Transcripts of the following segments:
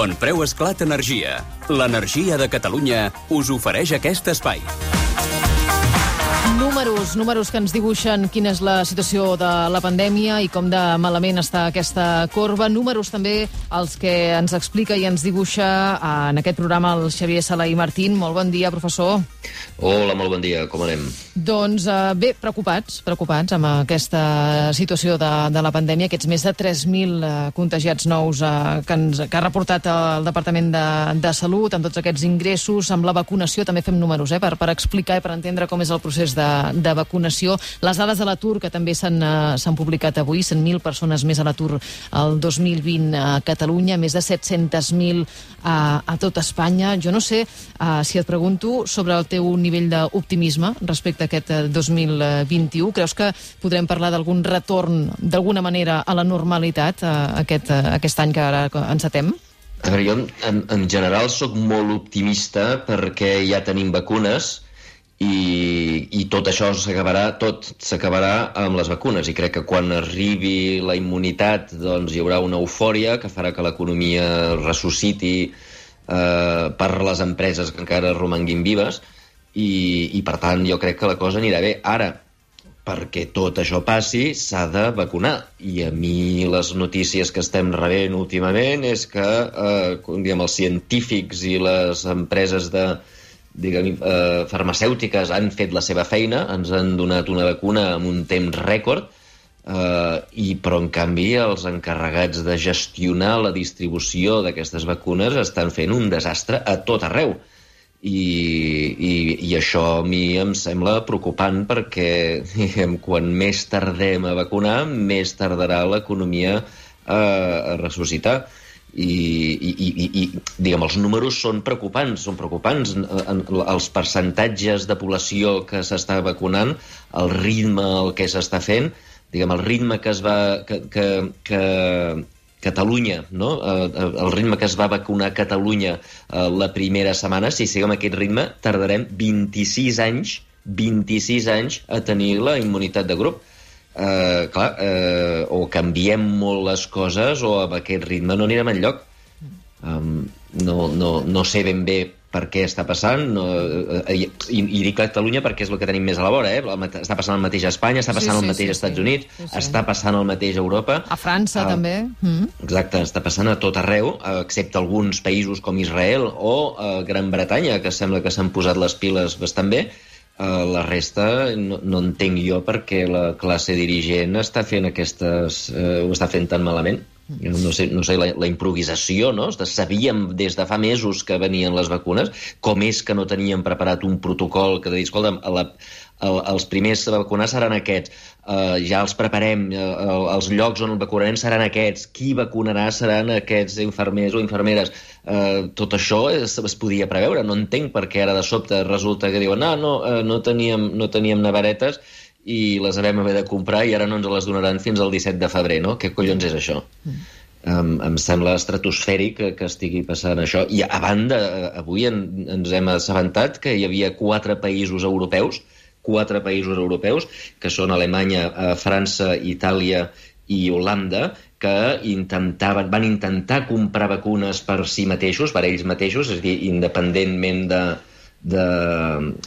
Bon preu esclat energia. L'energia de Catalunya us ofereix aquest espai. Números, números que ens dibuixen quina és la situació de la pandèmia i com de malament està aquesta corba. Números també els que ens explica i ens dibuixa en aquest programa el Xavier Sala i Martín. Molt bon dia, professor. Hola, molt bon dia. Com anem? Doncs eh, bé, preocupats, preocupats amb aquesta situació de, de la pandèmia, aquests més de 3.000 eh, contagiats nous eh, que, ens, que ha reportat el Departament de, de Salut, amb tots aquests ingressos, amb la vacunació, també fem números, eh, per, per explicar i per entendre com és el procés de, de vacunació. Les dades de l'atur, que també s'han uh, publicat avui, 100.000 persones més a l'atur el 2020 a Catalunya, més de 700.000 a, a tot Espanya. Jo no sé uh, si et pregunto sobre el teu nivell d'optimisme respecte a aquest 2021. Creus que podrem parlar d'algun retorn, d'alguna manera, a la normalitat uh, aquest, uh, aquest any que ara encetem? A veure, jo en, en general sóc molt optimista perquè ja tenim vacunes, i, i tot això s'acabarà tot s'acabarà amb les vacunes. I crec que quan arribi la immunitat doncs hi haurà una eufòria que farà que l'economia ressusciti eh, per les empreses que encara romanguin vives. I, i per tant jo crec que la cosa anirà bé. Ara perquè tot això passi s'ha de vacunar. I a mi les notícies que estem rebent últimament és que eh, diguem, els científics i les empreses de, diguem, eh, farmacèutiques han fet la seva feina, ens han donat una vacuna amb un temps rècord, eh, i però en canvi els encarregats de gestionar la distribució d'aquestes vacunes estan fent un desastre a tot arreu. I, i, i això a mi em sembla preocupant perquè diguem, quan més tardem a vacunar, més tardarà l'economia a, a ressuscitar i, i, i, i diguem, els números són preocupants, són preocupants. En, els percentatges de població que s'està vacunant, el ritme el que s'està fent, diguem, el ritme que es va... que, que, que Catalunya, no? Eh, eh, el ritme que es va vacunar Catalunya eh, la primera setmana, si seguim aquest ritme, tardarem 26 anys 26 anys a tenir la immunitat de grup eh, clar, eh, o canviem molt les coses o amb aquest ritme no anirem enlloc. Um, no, no, no sé ben bé per què està passant, no, eh, i, i dic Catalunya perquè és el que tenim més a la vora, eh? està passant el mateix a Espanya, està passant sí, sí, el mateix sí, als Estats sí. Units, sí, sí. està passant el mateix a Europa. A França, uh, també. Mm. Exacte, està passant a tot arreu, excepte alguns països com Israel o uh, Gran Bretanya, que sembla que s'han posat les piles bastant bé, Uh, la resta no, no entenc jo perquè la classe dirigent està fent aquestes... Uh, ho està fent tan malament. No sé, no sé la, la improvisació, no? Sabíem des de fa mesos que venien les vacunes, com és que no teníem preparat un protocol que de dir, escolta'm, a la, el, els primers a vacunar seran aquests, uh, ja els preparem, uh, els llocs on el vacunarem seran aquests, qui vacunarà seran aquests infermers o infermeres. Uh, tot això es, es podia preveure, no entenc per què ara de sobte resulta que diuen no, no, uh, no, teníem, no teníem nevaretes i les vam haver de comprar i ara no ens les donaran fins al 17 de febrer, no? Què collons és això? Mm. Um, em sembla estratosfèric que, que estigui passant això. I a banda, avui en, ens hem assabentat que hi havia quatre països europeus quatre països europeus, que són Alemanya, eh, França, Itàlia i Holanda, que intentaven, van intentar comprar vacunes per si mateixos, per ells mateixos, és a dir, independentment de, de,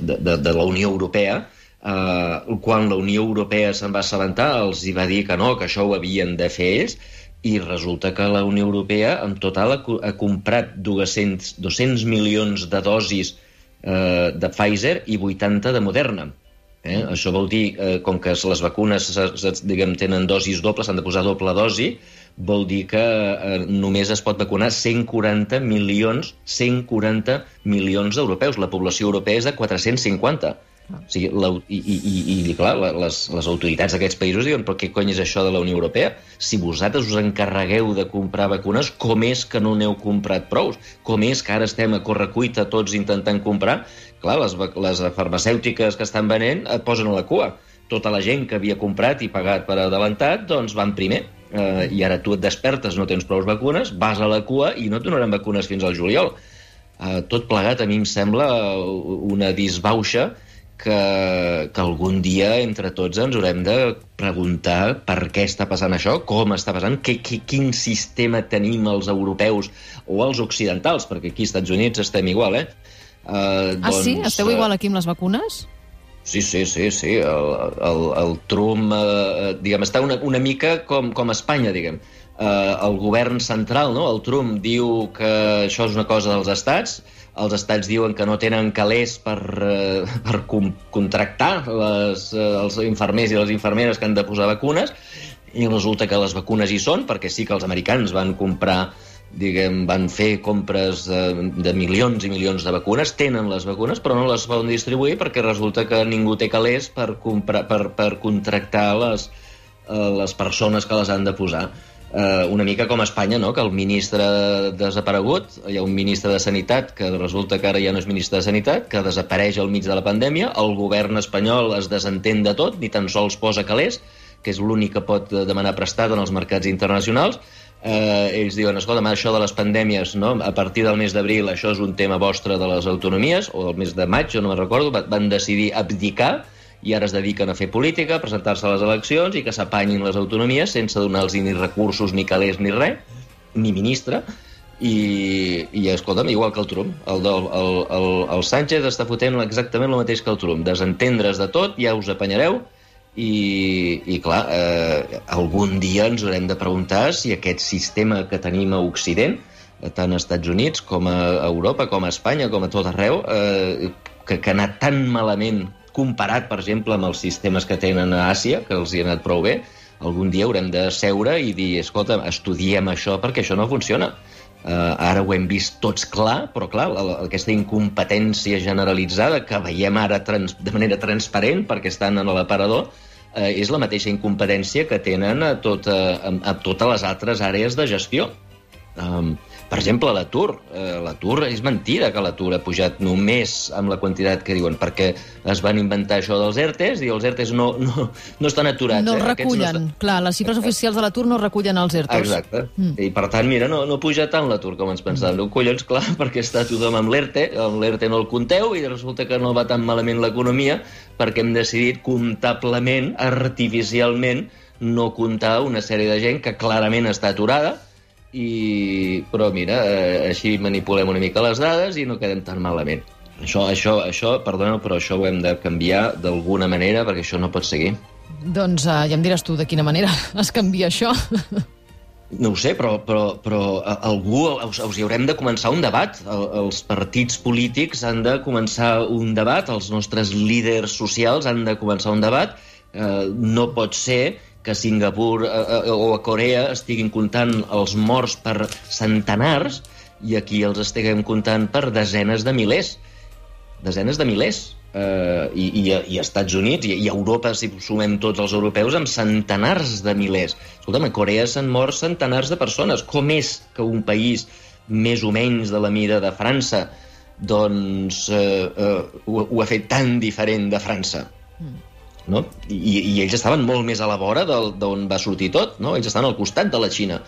de, de, de la Unió Europea, eh, quan la Unió Europea se'n va assabentar, els hi va dir que no, que això ho havien de fer ells, i resulta que la Unió Europea en total ha, ha comprat 200, 200 milions de dosis eh, de Pfizer i 80 de Moderna. Eh? Això vol dir, eh, com que les vacunes diguem, tenen dosis dobles, s'han de posar doble dosi, vol dir que eh, només es pot vacunar 140 milions 140 milions d'europeus. La població europea és de 450. O sigui, la, i, i, i, clar, les, les autoritats d'aquests països diuen però què cony és això de la Unió Europea? Si vosaltres us encarregueu de comprar vacunes, com és que no n'heu comprat prous? Com és que ara estem a correcuita tots intentant comprar? Clar, les, les farmacèutiques que estan venent et posen a la cua. Tota la gent que havia comprat i pagat per adelantat, doncs van primer. Eh, I ara tu et despertes, no tens prou vacunes, vas a la cua i no et donaran vacunes fins al juliol. Eh, tot plegat a mi em sembla una disbauxa que, que algun dia entre tots ens haurem de preguntar per què està passant això, com està passant, que, que, quin sistema tenim els europeus o els occidentals, perquè aquí als Estats Units estem igual, eh? Uh, doncs, ah, sí? Doncs, Esteu igual aquí amb les vacunes? Sí, sí, sí, sí. El, el, el Trump, eh, diguem, està una, una mica com, com Espanya, diguem. Eh, el govern central, no? el Trump, diu que això és una cosa dels estats, els estats diuen que no tenen calés per, eh, per contractar les, eh, els infermers i les infermeres que han de posar vacunes, i resulta que les vacunes hi són, perquè sí que els americans van comprar diguem, van fer compres de, de milions i milions de vacunes, tenen les vacunes, però no les poden distribuir perquè resulta que ningú té calés per, comprar, per, per contractar les, eh, les persones que les han de posar eh, una mica com a Espanya, no? que el ministre desaparegut, hi ha un ministre de Sanitat que resulta que ara ja no és ministre de Sanitat, que desapareix al mig de la pandèmia, el govern espanyol es desentén de tot, ni tan sols posa calés, que és l'únic que pot demanar prestat en els mercats internacionals, eh, ells diuen, escolta, això de les pandèmies, no? a partir del mes d'abril això és un tema vostre de les autonomies, o del mes de maig, jo no me'n recordo, van decidir abdicar, i ara es dediquen a fer política, a presentar-se a les eleccions i que s'apanyin les autonomies sense donar-los ni recursos, ni calés, ni res, ni ministre, i, i escolta'm, igual que el Trump. El, el, el, el Sánchez està fotent exactament el mateix que el Trump. Desentendre's de tot, ja us apanyareu, i, i clar, eh, algun dia ens haurem de preguntar si aquest sistema que tenim a Occident, tant als Estats Units com a Europa, com a Espanya, com a tot arreu, eh, que, que ha anat tan malament comparat, per exemple, amb els sistemes que tenen a Àsia, que els hi ha anat prou bé, algun dia haurem de seure i dir, escolta, estudiem això perquè això no funciona. Uh, ara ho hem vist tots clar, però clar, la, aquesta incompetència generalitzada que veiem ara trans, de manera transparent perquè estan en l'aparador, uh, és la mateixa incompetència que tenen a, tot, a, a totes les altres àrees de gestió. Um, per exemple, l'atur. Eh, l'atur és mentida que l'atur ha pujat només amb la quantitat que diuen, perquè es van inventar això dels ERTEs i els ERTEs no, no, no estan aturats. No eh? recullen, no estan... clar, les xifres oficials de l'atur no recullen els ERTEs. Exacte. Mm. I per tant, mira, no, no puja tant l'atur com ens pensàvem. Mm. Collons, clar, perquè està tothom amb l'ERTE, amb l'ERTE no el compteu i resulta que no va tan malament l'economia perquè hem decidit comptablement, artificialment, no comptar una sèrie de gent que clarament està aturada, i... però mira, eh, així manipulem una mica les dades i no quedem tan malament. Això, això, això, perdona, però això ho hem de canviar d'alguna manera perquè això no pot seguir. Doncs uh, ja em diràs tu de quina manera es canvia això. No ho sé, però, però, però algú us, us hi haurem de començar un debat. El, els partits polítics han de començar un debat, els nostres líders socials han de començar un debat. Eh, no pot ser que a Singapur eh, eh, o a Corea estiguin comptant els morts per centenars i aquí els estiguem comptant per desenes de milers. Desenes de milers. Eh, i, i, I als Estats Units i, i a Europa, si sumem tots els europeus, amb centenars de milers. Escolta'm, a Corea s'han mort centenars de persones. Com és que un país més o menys de la mida de França doncs eh, eh, ho, ho ha fet tan diferent de França? Mm no? I, i ells estaven molt més a la vora d'on va sortir tot, no? ells estan al costat de la Xina.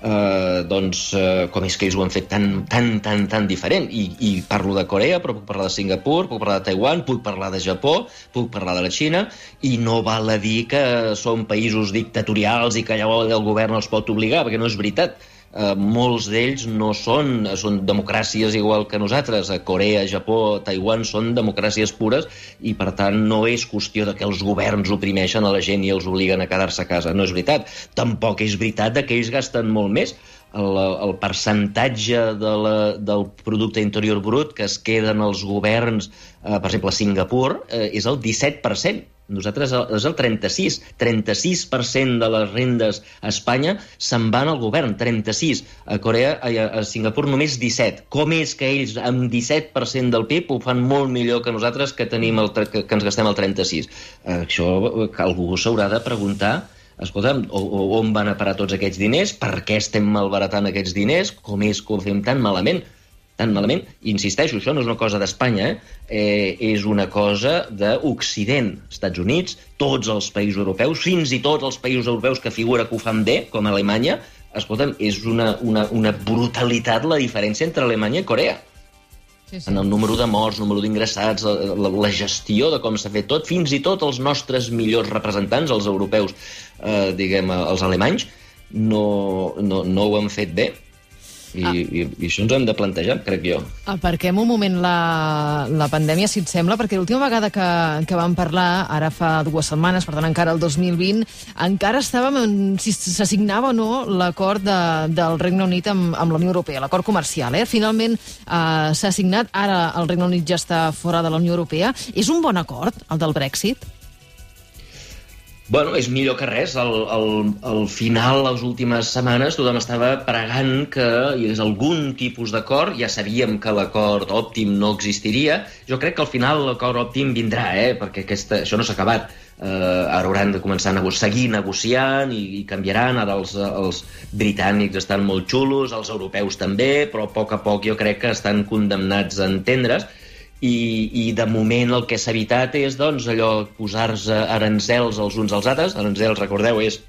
Uh, doncs uh, com és que ells ho han fet tan, tan, tan, tan diferent i, i parlo de Corea, però puc parlar de Singapur puc parlar de Taiwan, puc parlar de Japó puc parlar de la Xina i no val a dir que són països dictatorials i que allà el govern els pot obligar perquè no és veritat eh, molts d'ells no són, són democràcies igual que nosaltres. A Corea, Japó, Taiwan són democràcies pures i, per tant, no és qüestió de que els governs oprimeixen a la gent i els obliguen a quedar-se a casa. No és veritat. Tampoc és veritat que ells gasten molt més. El, el percentatge de la, del producte interior brut que es queden els governs, eh, per exemple, a Singapur, eh, és el 17%. Nosaltres és el 36. 36% de les rendes a Espanya se'n van al govern, 36. A Corea, a, a Singapur només 17. Com és que ells amb 17% del PIB ho fan molt millor que nosaltres que, tenim el, que, que ens gastem el 36? Això algú s'haurà de preguntar escolta'm, on van a parar tots aquests diners, per què estem malbaratant aquests diners, com és que ho fem tan malament? Tan malament. I insisteixo, això no és una cosa d'Espanya, eh? eh? és una cosa d'Occident, Estats Units, tots els països europeus, fins i tot els països europeus que figura que ho fan bé, com Alemanya, escolta'm, és una, una, una brutalitat la diferència entre Alemanya i Corea. sí, sí. en el número de morts, número d'ingressats, la, la gestió de com s'ha fet tot, fins i tot els nostres millors representants, els europeus, eh, diguem, els alemanys, no, no, no ho han fet bé i, ah. i, i això ens ho hem de plantejar, crec jo. Aparquem un moment la, la pandèmia, si et sembla, perquè l'última vegada que, que vam parlar, ara fa dues setmanes, per tant encara el 2020, encara estàvem en si s'assignava o no l'acord de, del Regne Unit amb, amb la Unió Europea, l'acord comercial. Eh? Finalment eh, s'ha signat, ara el Regne Unit ja està fora de la Unió Europea. És un bon acord, el del Brexit? Bueno, és millor que res. Al, al, al final, les últimes setmanes, tothom estava pregant que hi hagués algun tipus d'acord. Ja sabíem que l'acord òptim no existiria. Jo crec que al final l'acord òptim vindrà, eh? perquè aquesta, això no s'ha acabat. Uh, ara hauran de començar a nego seguir negociant i, i canviaran. Ara els, els britànics estan molt xulos, els europeus també, però a poc a poc jo crec que estan condemnats a entendre's i, i de moment el que s'ha evitat és doncs, allò posar-se aranzels els uns als altres. Aranzels, recordeu, és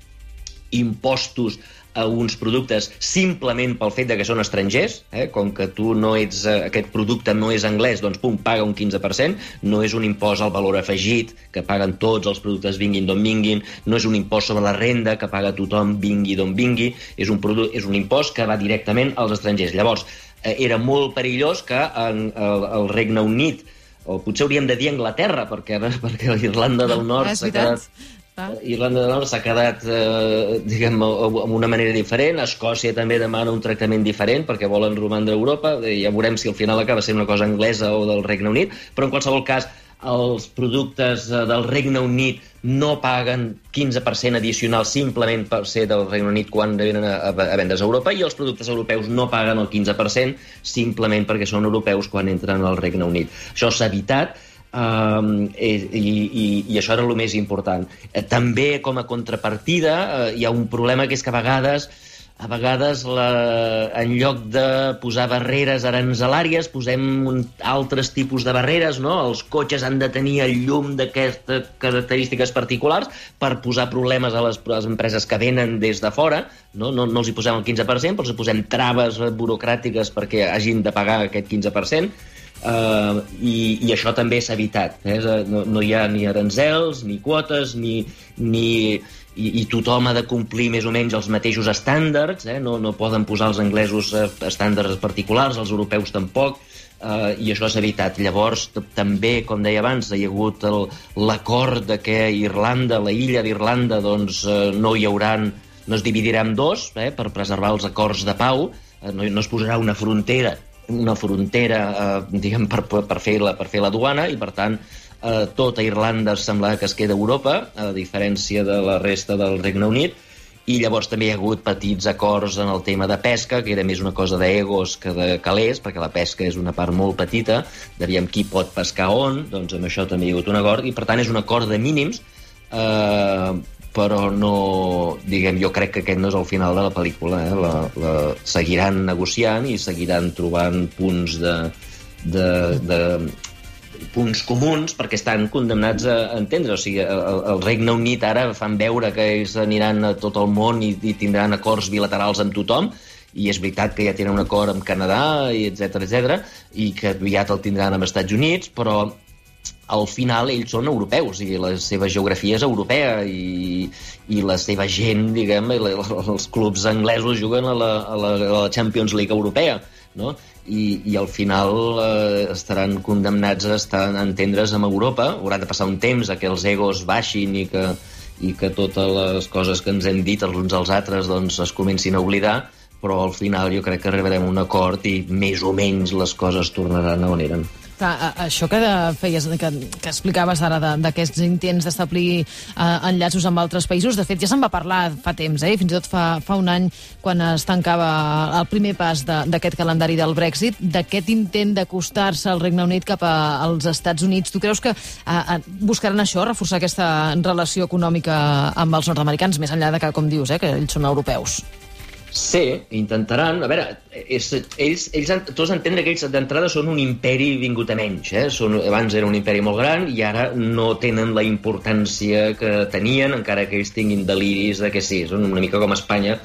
impostos a uns productes simplement pel fet de que són estrangers, eh? com que tu no ets, eh, aquest producte no és anglès, doncs pum, paga un 15%, no és un impost al valor afegit que paguen tots els productes vinguin d'on vinguin, no és un impost sobre la renda que paga tothom vingui d'on vingui, és un, és un impost que va directament als estrangers. Llavors, era molt perillós que en, el, el Regne Unit o potser hauríem de dir Anglaterra, perquè, perquè Irlanda del Nord s'ha quedat... Ah. Irlanda del Nord s'ha quedat, eh, diguem, amb una manera diferent. Escòcia també demana un tractament diferent perquè volen romandre a Europa. Ja veurem si al final acaba sent una cosa anglesa o del Regne Unit. Però en qualsevol cas, els productes eh, del Regne Unit no paguen 15% addicional simplement per ser del Regne Unit quan venen a, a, a a Europa i els productes europeus no paguen el 15% simplement perquè són europeus quan entren al Regne Unit. Això s'ha evitat um, i, i, i això era el més important. Eh, també, com a contrapartida, eh, hi ha un problema que és que a vegades a vegades la, en lloc de posar barreres aranzelàries posem un, altres tipus de barreres, no? Els cotxes han de tenir el llum d'aquestes característiques particulars per posar problemes a les, a les empreses que venen des de fora, no? No, no els hi posem el 15%, però els hi posem traves burocràtiques perquè hagin de pagar aquest 15%, Uh, i, i això també s'ha evitat. Eh? No, no hi ha ni aranzels, ni quotes, ni, ni, i, i tothom ha de complir més o menys els mateixos estàndards, eh? no, no poden posar els anglesos eh, estàndards particulars, els europeus tampoc, eh, i això s'ha evitat. Llavors, també, com deia abans, hi ha hagut l'acord de que Irlanda, la illa d'Irlanda, doncs, eh, no hi hauran, no es dividirà en dos, eh, per preservar els acords de pau, eh, no, no es posarà una frontera una frontera eh, diguem, per, per, fer la, per fer la duana i per tant eh, tota Irlanda sembla que es queda a Europa, a diferència de la resta del Regne Unit, i llavors també hi ha hagut petits acords en el tema de pesca, que era més una cosa d'egos que de calés, perquè la pesca és una part molt petita, d'aviam qui pot pescar on, doncs amb això també hi ha hagut un acord, i per tant és un acord de mínims, eh, però no, diguem, jo crec que aquest no és el final de la pel·lícula, eh? la, la, seguiran negociant i seguiran trobant punts de, de, de, punts comuns perquè estan condemnats a entendre. O sigui, el, el Regne Unit ara fan veure que ells aniran a tot el món i, i tindran acords bilaterals amb tothom, i és veritat que ja tenen un acord amb Canadà, i etc etc i que aviat el tindran amb Estats Units, però al final ells són europeus i la seva geografia és europea i, i la seva gent, diguem, els clubs anglesos juguen a la, a la, a la Champions League europea, no? I, i al final eh, estaran condemnats a estar entendre's amb Europa. Haurà de passar un temps a que els egos baixin i que, i que totes les coses que ens hem dit els uns als altres doncs, es comencin a oblidar, però al final jo crec que arribarem a un acord i més o menys les coses tornaran a on eren. Clar, això que feies, que, que explicaves ara d'aquests intents d'establir uh, enllaços amb altres països, de fet ja se'n va parlar fa temps, eh? fins i tot fa, fa un any quan es tancava el primer pas d'aquest calendari del Brexit, d'aquest intent d'acostar-se al Regne Unit cap a, als Estats Units. Tu creus que uh, buscaran això, reforçar aquesta relació econòmica amb els nord-americans, més enllà de que, com dius, eh, que ells són europeus? Sí, intentaran... A veure, és, ells, ells han, tots entendre que ells d'entrada són un imperi vingut a menys. Eh? Són, abans era un imperi molt gran i ara no tenen la importància que tenien, encara que ells tinguin deliris de que sí, són una mica com Espanya,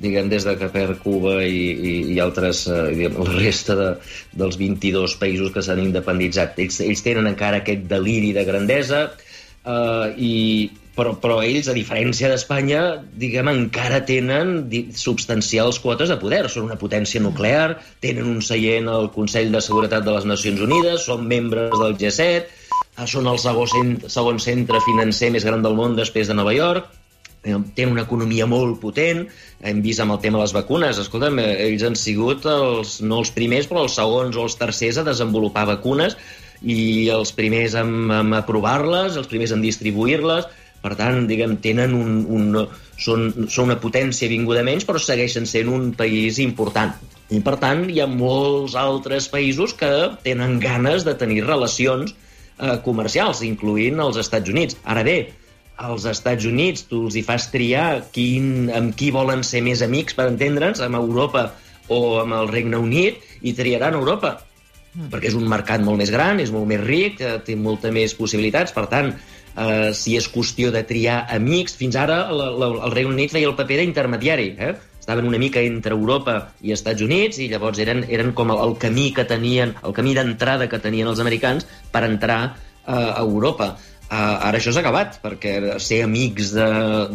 diguem, des de que per Cuba i, i, i altres, eh, diguem, la resta de, dels 22 països que s'han independitzat. Ells, ells tenen encara aquest deliri de grandesa eh, i, però, però ells, a diferència d'Espanya, diguem, encara tenen substancials quotes de poder. Són una potència nuclear, tenen un seient al Consell de Seguretat de les Nacions Unides, són membres del G7, eh, són el segon, segon centre financer més gran del món després de Nova York, eh, tenen una economia molt potent, hem vist amb el tema de les vacunes, escolta'm, eh, ells han sigut els, no els primers, però els segons o els tercers a desenvolupar vacunes i els primers en, en aprovar-les, els primers en distribuir-les, per tant, diguem, tenen un, un, són, són una potència vinguda menys, però segueixen sent un país important. I, per tant, hi ha molts altres països que tenen ganes de tenir relacions eh, comercials, incloent els Estats Units. Ara bé, als Estats Units tu els hi fas triar quin, amb qui volen ser més amics, per entendre'ns, amb Europa o amb el Regne Unit, i triaran Europa mm. perquè és un mercat molt més gran, és molt més ric, eh, té molta més possibilitats, per tant, eh, si és qüestió de triar amics. Fins ara la, la, el Regne Unit feia el paper d'intermediari, eh? estaven una mica entre Europa i Estats Units i llavors eren, eren com el, el camí que tenien, el camí d'entrada que tenien els americans per entrar eh, a Europa. Uh, ara això s'ha acabat, perquè ser amics de,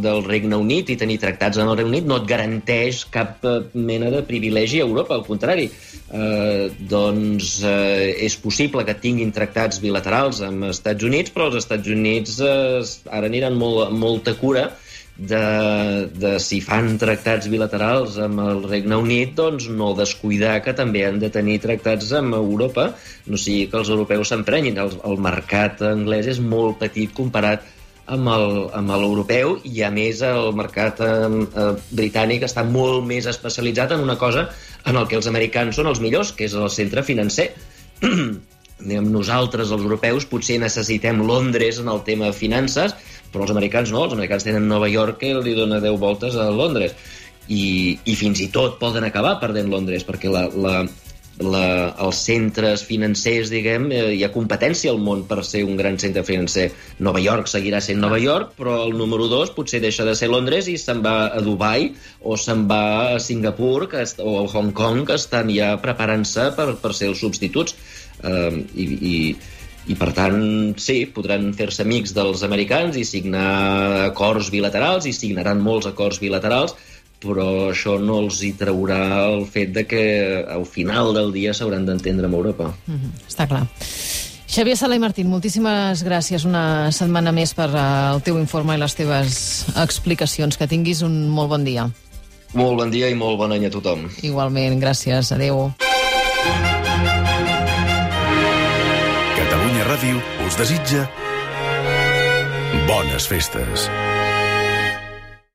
del Regne Unit i tenir tractats amb el Regne Unit no et garanteix cap uh, mena de privilegi a Europa, al contrari. Uh, doncs uh, és possible que tinguin tractats bilaterals amb els Estats Units, però els Estats Units uh, ara aniran molt, molta cura de, de si fan tractats bilaterals amb el Regne Unit, doncs no descuidar que també han de tenir tractats amb Europa, no sigui que els europeus s'emprenyin. El, el mercat anglès és molt petit comparat amb l'europeu i a més el mercat eh, eh, britànic està molt més especialitzat en una cosa en el que els americans són els millors, que és el centre financer. Nosaltres, els europeus, potser necessitem Londres en el tema finances, però els americans no, els americans tenen Nova York que li dona 10 voltes a Londres. I, i fins i tot poden acabar perdent Londres, perquè la, la, la, els centres financers, diguem, eh, hi ha competència al món per ser un gran centre financer. Nova York seguirà sent Nova York, però el número 2 potser deixa de ser Londres i se'n va a Dubai o se'n va a Singapur que, o a Hong Kong, que estan ja preparant-se per, per ser els substituts. Um, i, i i per tant, sí, podran fer-se amics dels americans i signar acords bilaterals i signaran molts acords bilaterals però això no els hi traurà el fet de que al final del dia s'hauran d'entendre amb Europa. Mm -hmm, està clar. Xavier Sala i Martín, moltíssimes gràcies una setmana més per uh, el teu informe i les teves explicacions. Que tinguis un molt bon dia. Molt bon dia i molt bon any a tothom. Igualment, gràcies. Adéu. Ràdio us desitja bones festes.